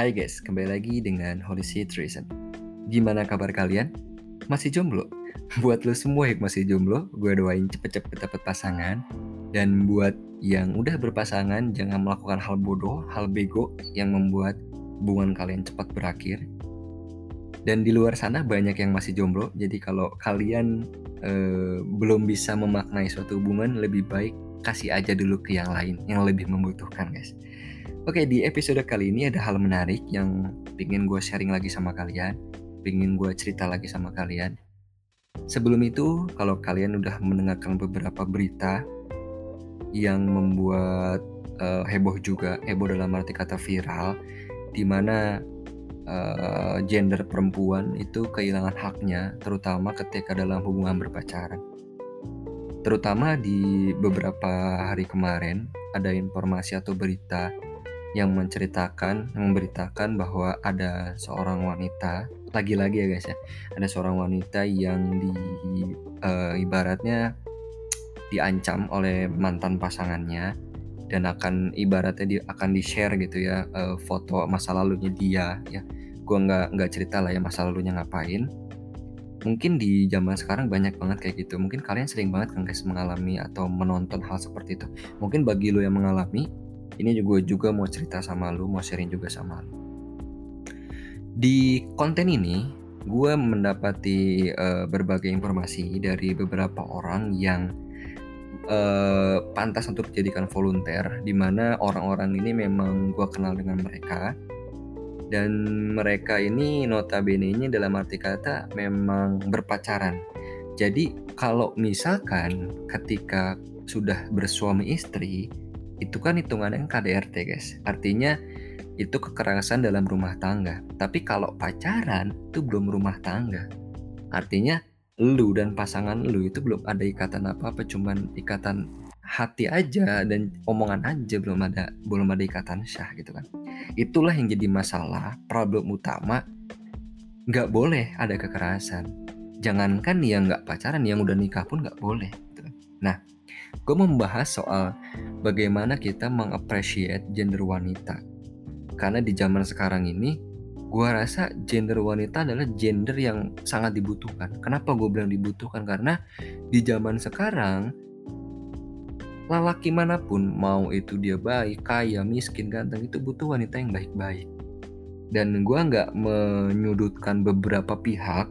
Hai guys, kembali lagi dengan Holy Seed Reason. Gimana kabar kalian? Masih jomblo? Buat lo semua yang masih jomblo, gue doain cepet-cepet dapet pasangan. Dan buat yang udah berpasangan, jangan melakukan hal bodoh, hal bego yang membuat hubungan kalian cepat berakhir. Dan di luar sana banyak yang masih jomblo, jadi kalau kalian eh, belum bisa memaknai suatu hubungan, lebih baik kasih aja dulu ke yang lain yang lebih membutuhkan guys. Oke di episode kali ini ada hal menarik yang pingin gue sharing lagi sama kalian, pingin gue cerita lagi sama kalian. Sebelum itu kalau kalian udah mendengarkan beberapa berita yang membuat uh, heboh juga, heboh dalam arti kata viral, di mana uh, gender perempuan itu kehilangan haknya, terutama ketika dalam hubungan berpacaran. Terutama di beberapa hari kemarin ada informasi atau berita yang menceritakan, yang memberitakan bahwa ada seorang wanita, lagi-lagi ya guys ya, ada seorang wanita yang di uh, ibaratnya diancam oleh mantan pasangannya dan akan ibaratnya di, akan di share gitu ya uh, foto masa lalunya dia ya. Gue nggak nggak cerita lah ya masa lalunya ngapain. Mungkin di zaman sekarang banyak banget kayak gitu. Mungkin kalian sering banget kan guys mengalami atau menonton hal seperti itu. Mungkin bagi lo yang mengalami ini juga juga mau cerita sama lu mau sharing juga sama lu di konten ini gue mendapati uh, berbagai informasi dari beberapa orang yang uh, pantas untuk dijadikan volunteer di mana orang-orang ini memang gue kenal dengan mereka dan mereka ini notabene-nya dalam arti kata memang berpacaran. Jadi kalau misalkan ketika sudah bersuami istri itu kan hitungannya KDRT guys. Artinya itu kekerasan dalam rumah tangga. Tapi kalau pacaran itu belum rumah tangga. Artinya lu dan pasangan lu itu belum ada ikatan apa-apa, cuman ikatan hati aja dan omongan aja belum ada belum ada ikatan syah gitu kan itulah yang jadi masalah problem utama nggak boleh ada kekerasan jangankan yang nggak pacaran yang udah nikah pun nggak boleh gitu. Kan. nah gue membahas soal bagaimana kita mengapresiasi gender wanita. Karena di zaman sekarang ini gue rasa gender wanita adalah gender yang sangat dibutuhkan. Kenapa gue bilang dibutuhkan? Karena di zaman sekarang lelaki mana pun mau itu dia baik kaya miskin ganteng itu butuh wanita yang baik-baik. Dan gue nggak menyudutkan beberapa pihak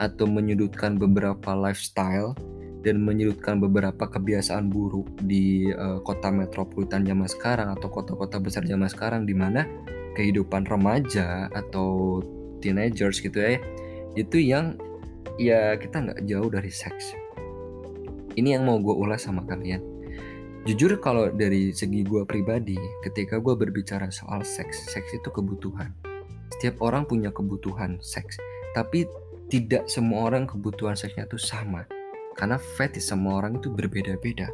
atau menyudutkan beberapa lifestyle dan menyudutkan beberapa kebiasaan buruk di uh, kota metropolitan zaman sekarang atau kota-kota besar zaman sekarang di mana kehidupan remaja atau teenagers gitu ya itu yang ya kita nggak jauh dari seks ini yang mau gue ulas sama kalian Jujur kalau dari segi gue pribadi, ketika gue berbicara soal seks, seks itu kebutuhan. Setiap orang punya kebutuhan seks, tapi tidak semua orang kebutuhan seksnya itu sama. Karena fetish semua orang itu berbeda-beda.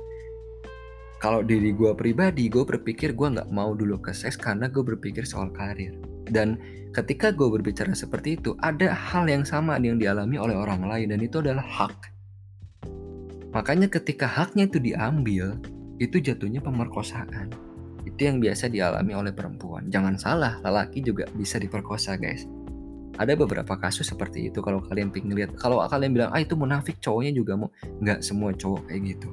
Kalau diri gue pribadi, gue berpikir gue nggak mau dulu ke seks karena gue berpikir soal karir. Dan ketika gue berbicara seperti itu, ada hal yang sama yang dialami oleh orang lain dan itu adalah hak. Makanya ketika haknya itu diambil, itu jatuhnya pemerkosaan. Itu yang biasa dialami oleh perempuan. Jangan salah, lelaki juga bisa diperkosa, guys. Ada beberapa kasus seperti itu kalau kalian pengen lihat. Kalau kalian bilang, ah itu munafik, cowoknya juga mau. Nggak semua cowok kayak gitu.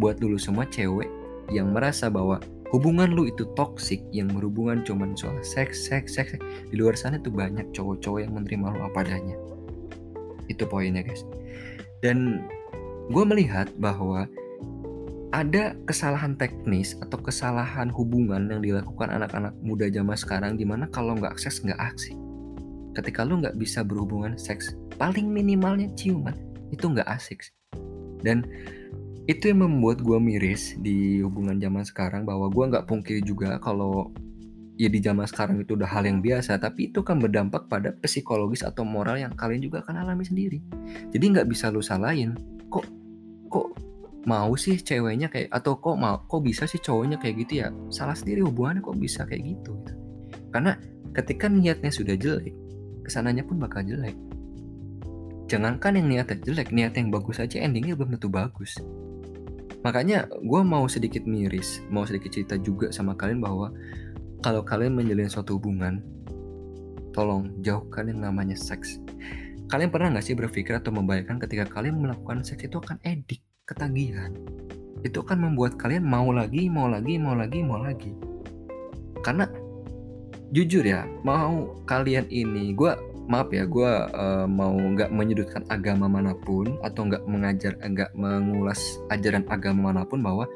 Buat dulu semua cewek yang merasa bahwa hubungan lu itu toksik yang berhubungan cuman soal seks, seks, seks. Di luar sana tuh banyak cowok-cowok yang menerima lu apa adanya. Itu poinnya guys. Dan gue melihat bahwa ada kesalahan teknis atau kesalahan hubungan yang dilakukan anak-anak muda zaman sekarang di mana kalau nggak seks nggak aksi ketika lu nggak bisa berhubungan seks paling minimalnya ciuman itu nggak asik dan itu yang membuat gue miris di hubungan zaman sekarang bahwa gue nggak pungkiri juga kalau ya di zaman sekarang itu udah hal yang biasa tapi itu kan berdampak pada psikologis atau moral yang kalian juga akan alami sendiri. Jadi nggak bisa lu salahin. Kok kok mau sih ceweknya kayak atau kok mau kok bisa sih cowoknya kayak gitu ya? Salah sendiri hubungannya kok bisa kayak gitu, gitu. karena ketika niatnya sudah jelek ke sananya pun bakal jelek jangankan yang niatnya jelek niat yang bagus aja endingnya belum tentu bagus makanya gue mau sedikit miris mau sedikit cerita juga sama kalian bahwa kalau kalian menjalin suatu hubungan tolong jauhkan yang namanya seks. Kalian pernah nggak sih berpikir atau membayangkan ketika kalian melakukan seks itu akan edik, ketagihan? Itu akan membuat kalian mau lagi, mau lagi, mau lagi, mau lagi. Karena jujur ya, mau kalian ini, gue maaf ya, gue uh, mau nggak menyudutkan agama mana pun atau nggak mengajar, nggak mengulas ajaran agama mana pun bahwa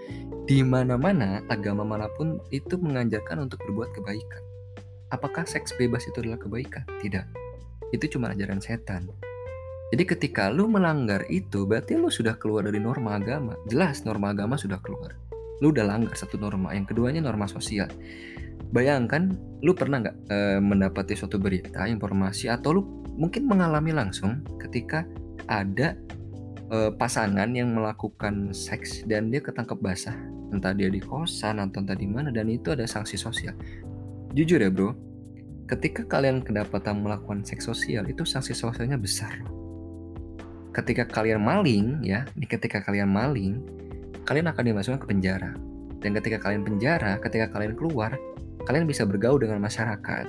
di mana-mana agama mana pun itu mengajarkan untuk berbuat kebaikan. Apakah seks bebas itu adalah kebaikan? Tidak itu cuma ajaran setan. Jadi ketika lu melanggar itu berarti lu sudah keluar dari norma agama. Jelas norma agama sudah keluar. Lu udah langgar satu norma. Yang keduanya norma sosial. Bayangkan lu pernah nggak e, mendapati suatu berita, informasi atau lu mungkin mengalami langsung ketika ada e, pasangan yang melakukan seks dan dia ketangkep basah. Entah dia di kosan atau entah di mana dan itu ada sanksi sosial. Jujur ya bro, Ketika kalian kedapatan melakukan seks sosial, itu sanksi sosialnya besar. Ketika kalian maling, ya, ini ketika kalian maling, kalian akan dimasukkan ke penjara. Dan ketika kalian penjara, ketika kalian keluar, kalian bisa bergaul dengan masyarakat.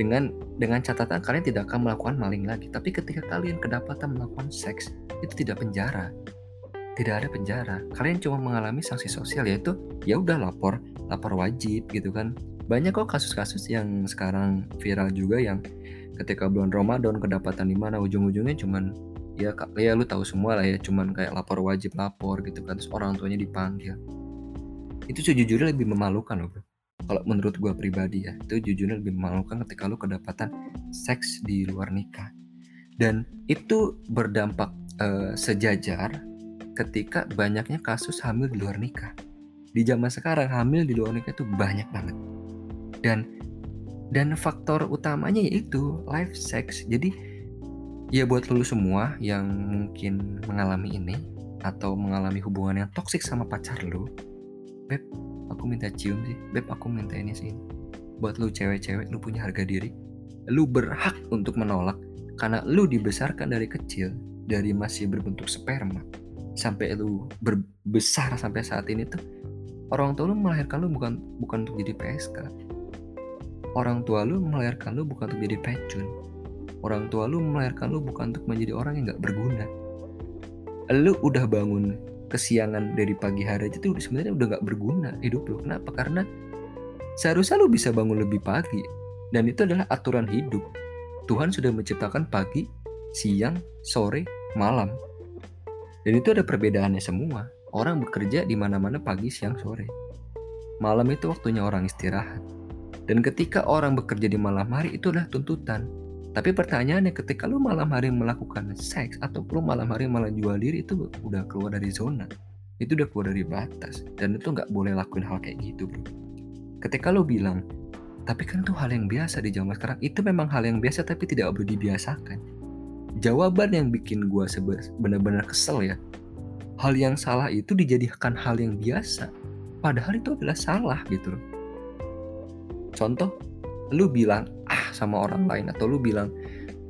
Dengan dengan catatan kalian tidak akan melakukan maling lagi. Tapi ketika kalian kedapatan melakukan seks, itu tidak penjara. Tidak ada penjara. Kalian cuma mengalami sanksi sosial yaitu ya udah lapor, lapor wajib gitu kan banyak kok kasus-kasus yang sekarang viral juga yang ketika bulan Ramadan kedapatan di mana ujung-ujungnya cuman ya ya lu tahu semua lah ya cuman kayak lapor wajib lapor gitu kan terus orang tuanya dipanggil itu sejujurnya lebih memalukan loh kalau menurut gue pribadi ya itu jujurnya lebih memalukan ketika lu kedapatan seks di luar nikah. Dan itu berdampak uh, sejajar ketika banyaknya kasus hamil di luar nikah. Di zaman sekarang hamil di luar nikah itu banyak banget. Dan dan faktor utamanya yaitu live sex. Jadi ya buat lu semua yang mungkin mengalami ini atau mengalami hubungan yang toksik sama pacar lu beb aku minta cium sih. Beb aku minta ini sih. Buat lu cewek-cewek lu punya harga diri. Lu berhak untuk menolak karena lu dibesarkan dari kecil dari masih berbentuk sperma. Sampai lu berbesar sampai saat ini tuh orang tua lu melahirkan lu bukan bukan untuk jadi PSK Orang tua lu melahirkan lu bukan untuk jadi pecun. Orang tua lu melahirkan lu bukan untuk menjadi orang yang gak berguna. Lu udah bangun kesiangan dari pagi hari aja tuh sebenarnya udah gak berguna hidup lu. Kenapa? Karena seharusnya lu bisa bangun lebih pagi. Dan itu adalah aturan hidup. Tuhan sudah menciptakan pagi, siang, sore, malam. Dan itu ada perbedaannya semua. Orang bekerja di mana-mana pagi, siang, sore. Malam itu waktunya orang istirahat. Dan ketika orang bekerja di malam hari itu adalah tuntutan. Tapi pertanyaannya ketika lu malam hari melakukan seks atau lu malam hari malah jual diri itu udah keluar dari zona. Itu udah keluar dari batas. Dan itu nggak boleh lakuin hal kayak gitu bro. Ketika lu bilang, tapi kan itu hal yang biasa di zaman sekarang. Itu memang hal yang biasa tapi tidak boleh dibiasakan. Jawaban yang bikin gue benar-benar kesel ya. Hal yang salah itu dijadikan hal yang biasa. Padahal itu adalah salah gitu loh Contoh, lu bilang ah sama orang lain atau lu bilang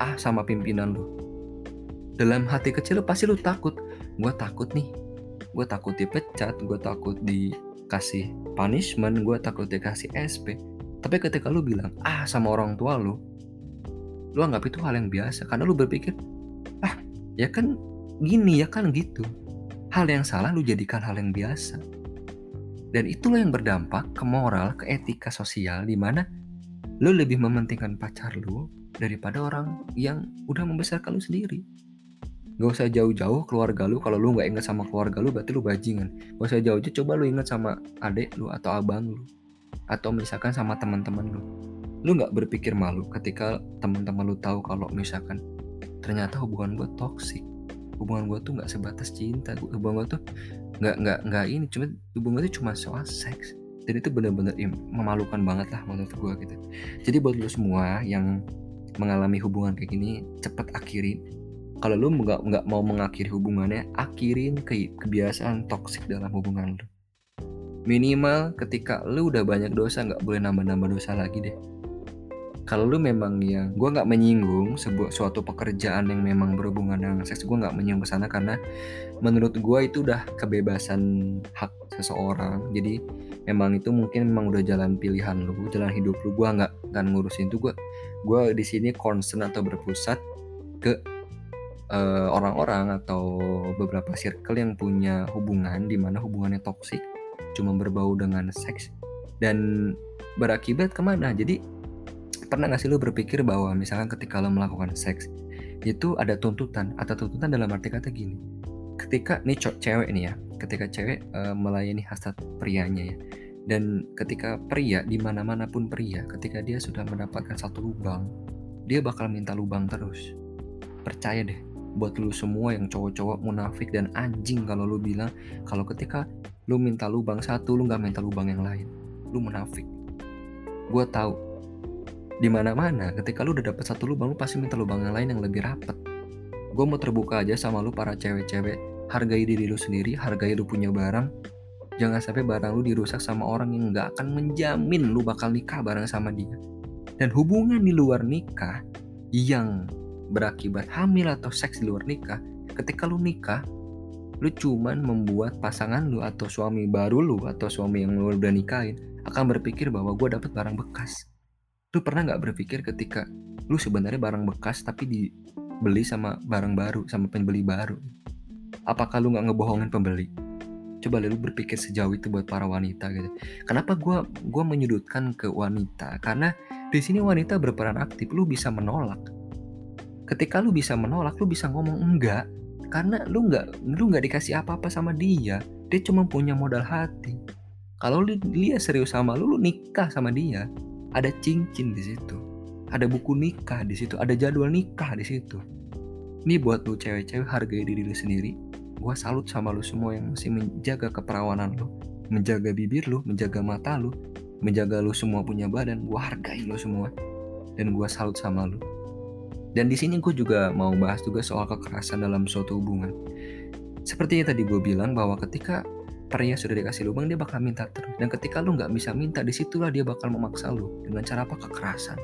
ah sama pimpinan lu. Dalam hati kecil lu pasti lu takut. Gue takut nih. Gue takut dipecat, gue takut dikasih punishment, gue takut dikasih SP. Tapi ketika lu bilang ah sama orang tua lu, lu anggap itu hal yang biasa karena lu berpikir ah ya kan gini ya kan gitu. Hal yang salah lu jadikan hal yang biasa. Dan itulah yang berdampak ke moral, ke etika sosial di mana lo lebih mementingkan pacar lo daripada orang yang udah membesarkan lo sendiri. Gak usah jauh-jauh keluarga lu kalau lu gak inget sama keluarga lu berarti lu bajingan. Gak usah jauh-jauh coba lu inget sama adik lu atau abang lu atau misalkan sama teman-teman lu. Lu gak berpikir malu ketika teman-teman lu tahu kalau misalkan ternyata hubungan gue toksik hubungan gue tuh nggak sebatas cinta hubungan gue tuh nggak nggak nggak ini cuma hubungan itu cuma soal seks dan itu benar-benar ya, memalukan banget lah menurut gue gitu. Jadi buat lo semua yang mengalami hubungan kayak gini cepet akhirin. Kalau lo nggak nggak mau mengakhiri hubungannya akhirin ke kebiasaan toksik dalam hubungan lo minimal ketika lo udah banyak dosa nggak boleh nambah-nambah dosa lagi deh. Kalau lu memang ya gue nggak menyinggung sebuah suatu pekerjaan yang memang berhubungan dengan seks gue nggak menyinggung ke sana karena menurut gue itu udah kebebasan hak seseorang. Jadi emang itu mungkin memang udah jalan pilihan lu jalan hidup lu. Gue nggak akan ngurusin itu gue gue di sini concern atau berpusat ke eh, orang-orang uh, atau beberapa circle yang punya hubungan di mana hubungannya toksik cuma berbau dengan seks dan berakibat ke mana? Jadi pernah gak sih lo berpikir bahwa misalkan ketika lo melakukan seks itu ada tuntutan? Atau tuntutan dalam arti kata gini ketika nih cewek nih ya ketika cewek uh, melayani hasrat prianya ya dan ketika pria di mana-mana pun pria ketika dia sudah mendapatkan satu lubang dia bakal minta lubang terus. Percaya deh buat lu semua yang cowok-cowok munafik dan anjing kalau lu bilang kalau ketika lu minta lubang satu lu nggak minta lubang yang lain. Lu munafik. Gue tahu. Di mana-mana ketika lu udah dapet satu lubang lu pasti minta lubang yang lain yang lebih rapet. Gue mau terbuka aja sama lu para cewek-cewek. Hargai diri lu sendiri hargai lu punya barang jangan sampai barang lu dirusak sama orang yang nggak akan menjamin lu bakal nikah bareng sama dia. Dan hubungan di luar nikah yang berakibat hamil atau seks di luar nikah ketika lu nikah lu cuman membuat pasangan lu atau suami baru lu atau suami yang lu udah nikahin akan berpikir bahwa gue dapet barang bekas. Lu pernah nggak berpikir ketika lu sebenarnya barang bekas tapi dibeli sama barang baru sama pembeli baru? Apakah lu nggak ngebohongin pembeli coba lu berpikir sejauh itu buat para wanita gitu. Kenapa gue gua menyudutkan ke wanita? Karena di sini wanita berperan aktif lu bisa menolak. Ketika lu bisa menolak lu bisa ngomong enggak. Karena lu nggak lu nggak dikasih apa-apa sama dia. Dia cuma punya modal hati. Kalau lu dia serius sama lu lu nikah sama dia. Ada cincin di situ. Ada buku nikah di situ. Ada jadwal nikah di situ. Ini buat lu cewek-cewek hargai diri lu sendiri gue salut sama lu semua yang masih menjaga keperawanan lu menjaga bibir lu menjaga mata lu menjaga lu semua punya badan gue hargai lu semua dan gue salut sama lu. Dan di sini gue juga mau bahas juga soal kekerasan dalam suatu hubungan. Seperti yang tadi gue bilang bahwa ketika pria sudah dikasih lubang dia bakal minta terus dan ketika lu nggak bisa minta di situlah dia bakal memaksa lu dengan cara apa? Kekerasan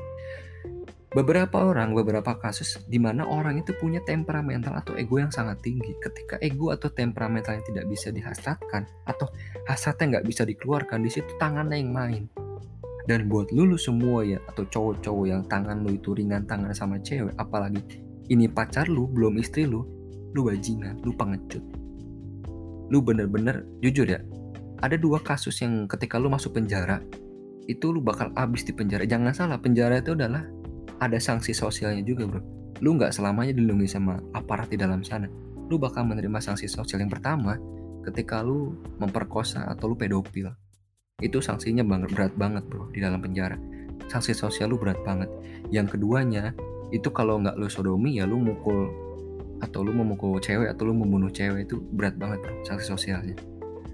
beberapa orang, beberapa kasus di mana orang itu punya temperamental atau ego yang sangat tinggi. Ketika ego atau temperamental yang tidak bisa dihasratkan atau hasratnya nggak bisa dikeluarkan, di situ tangannya yang main. Dan buat lulu semua ya atau cowok-cowok yang tangan lu itu ringan tangan sama cewek, apalagi ini pacar lu, belum istri lu, lu bajingan, lu pengecut. Lu bener-bener jujur ya, ada dua kasus yang ketika lu masuk penjara, itu lu bakal abis di penjara. Jangan salah, penjara itu adalah ada sanksi sosialnya juga bro. Lu nggak selamanya dilindungi sama aparat di dalam sana. Lu bakal menerima sanksi sosial yang pertama ketika lu memperkosa atau lu pedofil. Itu sanksinya banget berat banget bro di dalam penjara. Sanksi sosial lu berat banget. Yang keduanya itu kalau nggak lu sodomi ya lu mukul atau lu memukul cewek atau lu membunuh cewek itu berat banget bro sanksi sosialnya.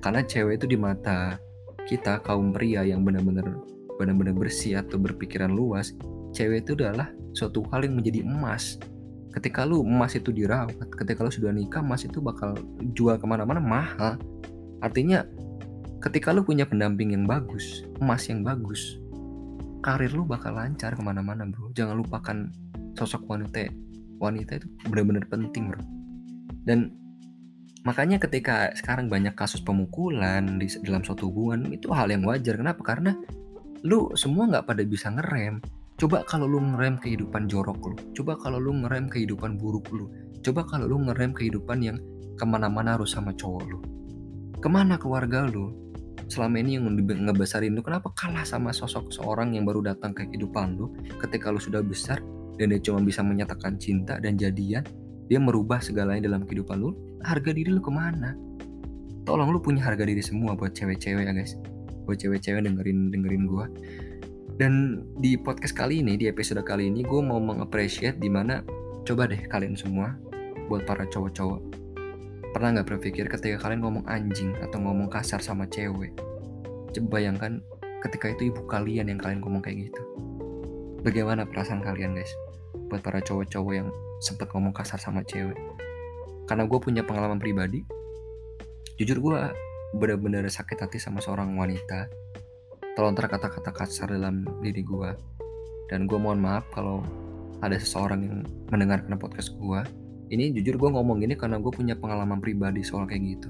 Karena cewek itu di mata kita kaum pria yang benar-benar benar-benar bersih atau berpikiran luas cewek itu adalah suatu hal yang menjadi emas. Ketika lu emas itu dirawat ketika lu sudah nikah emas itu bakal jual ke mana-mana mahal. Artinya ketika lu punya pendamping yang bagus emas yang bagus karir lu bakal lancar ke mana-mana bro. Jangan lupakan sosok wanita wanita itu benar-benar penting bro. Dan makanya ketika sekarang banyak kasus pemukulan di dalam suatu hubungan itu hal yang wajar. Kenapa? Karena lu semua nggak pada bisa ngerem Coba kalau lu ngerem kehidupan jorok lu. Coba kalau lu ngerem kehidupan buruk lu. Coba kalau lu ngerem kehidupan yang ke mana-mana harus sama cowok lu. Ke mana keluarga lu? Selama ini yang ngebesarin lu, kenapa kalah sama sosok seorang yang baru datang ke kehidupan lu ketika lu sudah besar dan dia cuma bisa menyatakan cinta dan jadian, dia merubah segalanya dalam kehidupan lu, harga diri lu ke mana? Tolong lu punya harga diri semua buat cewek-cewek ya guys. Buat cewek-cewek dengerin dengerin gua dan di podcast kali ini, di episode kali ini, gue mau mengapresiasi di mana coba deh kalian semua, buat para cowok-cowok, pernah nggak berpikir ketika kalian ngomong anjing atau ngomong kasar sama cewek? Coba bayangkan ketika itu ibu kalian yang kalian ngomong kayak gitu. Bagaimana perasaan kalian guys? Buat para cowok-cowok yang sempat ngomong kasar sama cewek. Karena gue punya pengalaman pribadi, jujur gue bener-bener sakit hati sama seorang wanita terlontar kata-kata kasar dalam diri gue dan gue mohon maaf kalau ada seseorang yang mendengarkan podcast gue ini jujur gue ngomong gini karena gue punya pengalaman pribadi soal kayak gitu.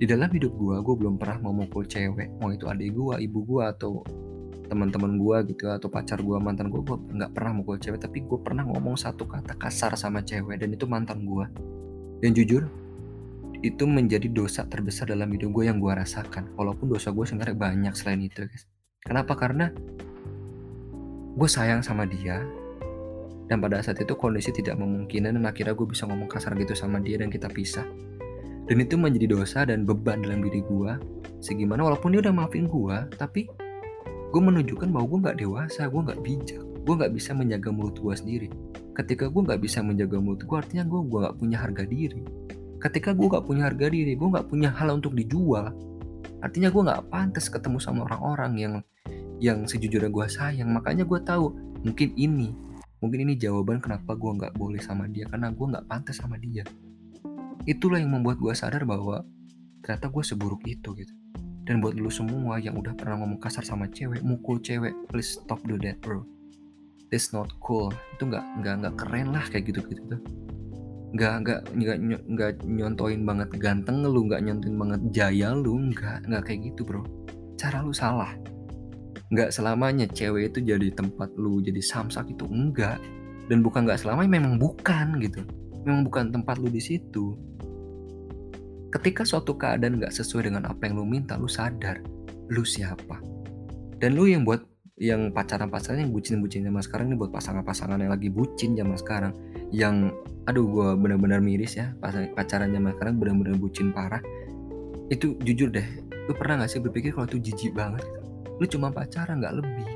Di dalam hidup gue gue belum pernah mau mukul cewek. Mau itu adik gue ibu gue atau teman-teman gue gitu atau pacar gue mantan gue gue nggak pernah mukul cewek. Tapi gue pernah ngomong satu kata kasar sama cewek dan itu mantan gue dan jujur itu menjadi dosa terbesar dalam hidup gue yang gue rasakan. Walaupun dosa gue sebenarnya banyak selain itu guys. Kenapa? Karena gue sayang sama dia dan pada saat itu kondisi tidak memungkinkan dan akhirnya gue bisa ngomong kasar gitu sama dia dan kita pisah. Dan itu menjadi dosa dan beban dalam diri gue segimana walaupun dia udah maafin gue tapi gue menunjukkan bahwa gue nggak dewasa gue nggak bijak gue nggak bisa menjaga mulut gue sendiri. Ketika gue nggak bisa menjaga mulut gue artinya gue gue nggak punya harga diri ketika gue nggak punya harga diri gue nggak punya hal untuk dijual artinya gue nggak pantas ketemu sama orang-orang yang yang sejujurnya gue sayang. Makanya gue tahu mungkin ini mungkin ini jawaban kenapa gue nggak boleh sama dia karena gue nggak pantas sama dia. Itulah yang membuat gue sadar bahwa ternyata gue seburuk itu gitu. Dan buat lu semua yang udah pernah ngomong kasar sama cewek mukul cewek please stop do that bro. That's not cool. Itu nggak nggak nggak keren lah kayak gitu gitu tuh nggak nggak nggak nggak nyontoin banget ganteng lu nggak nyontoin banget jaya lu nggak nggak kayak gitu bro. Cara lu salah. Nggak selamanya cewek itu jadi tempat lu jadi samsak itu enggak dan bukan nggak selamanya memang bukan gitu. Memang bukan tempat lu di situ. Ketika suatu keadaan gak sesuai dengan apa yang lu minta, lu sadar lu siapa. Dan lu yang buat yang pacaran-pacaran yang bucin-bucin zaman sekarang ini buat pasangan-pasangan yang lagi bucin zaman sekarang. Yang aduh gue benar-benar miris ya pacaran zaman sekarang benar-benar bucin parah. Itu jujur deh lu pernah gak sih berpikir kalau itu jijik banget gitu? lu cuma pacaran nggak lebih.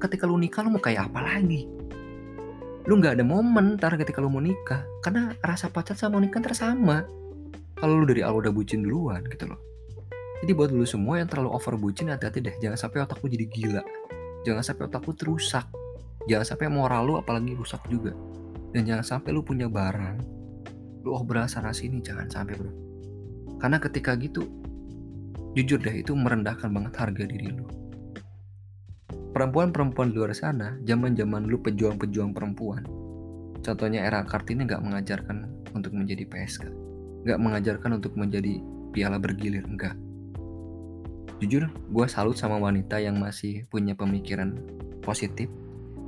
Ketika lu nikah lu mau kayak apa lagi? Lu nggak ada momen ntar ketika lu mau nikah karena rasa pacar sama nikah tersama kalau lu dari awal udah bucin duluan gitu loh jadi buat lu semua yang terlalu over bucin hati-hati deh. Jangan sampai otak lu jadi gila. Jangan sampai otak lu terusak. Jangan sampai moral lu apalagi rusak juga. Dan jangan sampai lu punya barang lu oh berasa sana sini. Jangan sampai bro. Karena ketika gitu jujur deh itu merendahkan banget harga diri lu. Perempuan-perempuan luar sana zaman-zaman lu pejuang-pejuang perempuan. Contohnya era Kartini nggak mengajarkan untuk menjadi PSK Gak mengajarkan untuk menjadi piala bergilir, enggak. Jujur, gue salut sama wanita yang masih punya pemikiran positif,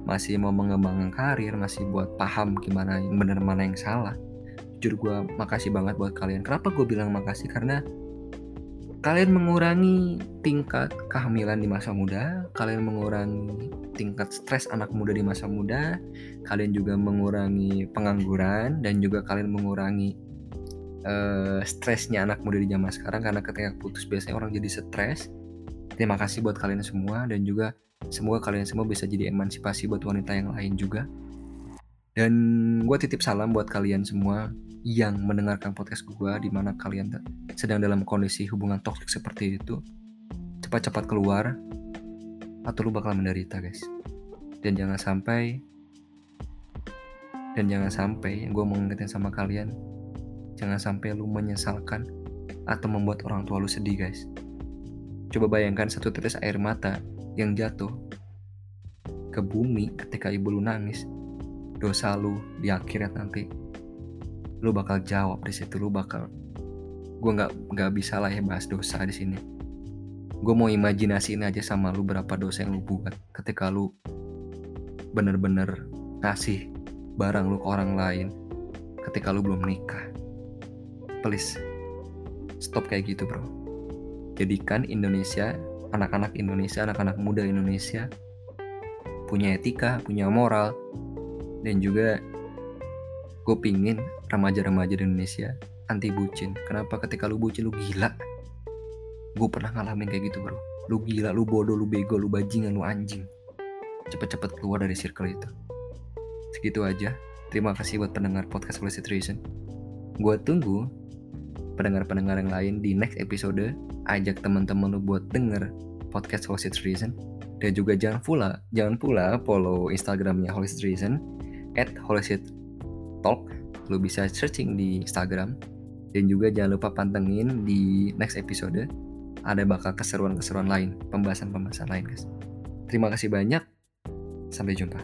masih mau mengembangkan karir, masih buat paham gimana yang benar mana yang salah. Jujur gue makasih banget buat kalian. Kenapa gue bilang makasih? Karena kalian mengurangi tingkat kehamilan di masa muda, kalian mengurangi tingkat stres anak muda di masa muda, kalian juga mengurangi pengangguran dan juga kalian mengurangi uh, stresnya anak muda di zaman sekarang karena ketika putus biasanya orang jadi stres. Terima kasih buat kalian semua dan juga semoga kalian semua bisa jadi emansipasi buat wanita yang lain juga. Dan gue titip salam buat kalian semua yang mendengarkan podcast gue di mana kalian sedang dalam kondisi hubungan toksik seperti itu. Cepat-cepat keluar atau lu bakal menderita guys. Dan jangan sampai dan jangan sampai gue mau sama kalian Jangan sampai lu menyesalkan atau membuat orang tua lu sedih, guys. Coba bayangkan satu tetes air mata yang jatuh ke bumi ketika ibu lu nangis. Dosa lu di akhirat nanti lu bakal jawab di situ lu bakal gue nggak nggak bisa lah ya bahas dosa di sini gue mau imajinasiin aja sama lu berapa dosa yang lu buat ketika lu bener-bener ngasih barang lu ke orang lain ketika lu belum nikah please stop kayak gitu bro. Jadikan Indonesia anak-anak Indonesia anak-anak muda Indonesia punya etika punya moral dan juga gue pingin remaja-remaja di Indonesia anti bucin. Kenapa? Ketika lu bucin lu gila. Gue pernah ngalamin kayak gitu bro. Lu gila lu bodoh lu bego lu bajingan lu anjing. Cepet-cepet keluar dari circle itu. Segitu aja. Terima kasih buat pendengar podcast Holy Situation gue tunggu pendengar-pendengar yang lain di next episode ajak teman-teman lu buat denger podcast Holy Reason. Dan juga jangan pula jangan pula follow Instagramnya Holy Reason at Holy Talk. Lu bisa searching di Instagram. Dan juga jangan lupa pantengin di next episode ada bakal keseruan-keseruan lain pembahasan-pembahasan lain guys. Terima kasih banyak. Sampai jumpa